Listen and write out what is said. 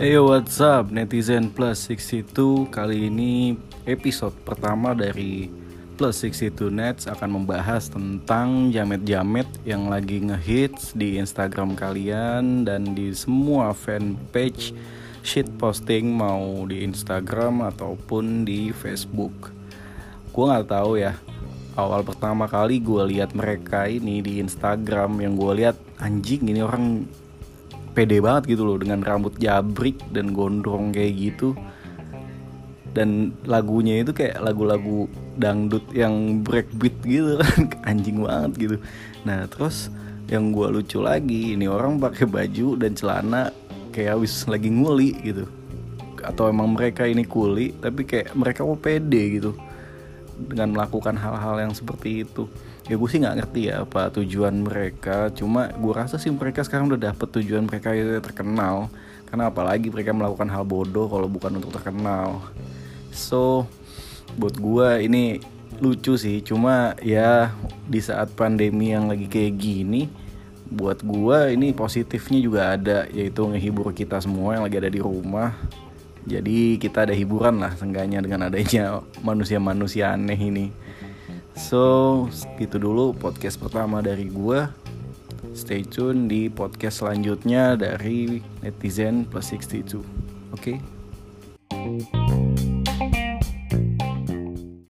Hey what's up? Netizen plus 62 Kali ini episode pertama dari plus 62 nets akan membahas tentang jamet-jamet yang lagi ngehits di Instagram kalian Dan di semua fanpage shit posting mau di Instagram ataupun di Facebook. Gue gak tahu ya awal pertama kali gue lihat mereka ini di Instagram yang gue lihat anjing ini orang pede banget gitu loh dengan rambut jabrik dan gondrong kayak gitu. Dan lagunya itu kayak lagu-lagu dangdut yang breakbeat gitu. Kan anjing banget gitu. Nah terus yang gue lucu lagi ini orang pakai baju dan celana kayak habis lagi nguli gitu. Atau emang mereka ini kuli tapi kayak mereka mau pede gitu dengan melakukan hal-hal yang seperti itu. Ya gue sih nggak ngerti ya apa tujuan mereka. Cuma gue rasa sih mereka sekarang udah dapet tujuan mereka itu terkenal. Karena apalagi mereka melakukan hal bodoh kalau bukan untuk terkenal. So buat gue ini lucu sih. Cuma ya di saat pandemi yang lagi kayak gini buat gue ini positifnya juga ada. Yaitu ngehibur kita semua yang lagi ada di rumah jadi kita ada hiburan lah seenggaknya dengan adanya manusia-manusia aneh ini. So gitu dulu podcast pertama dari gue stay tune di podcast selanjutnya dari netizen plus 62 oke? okay?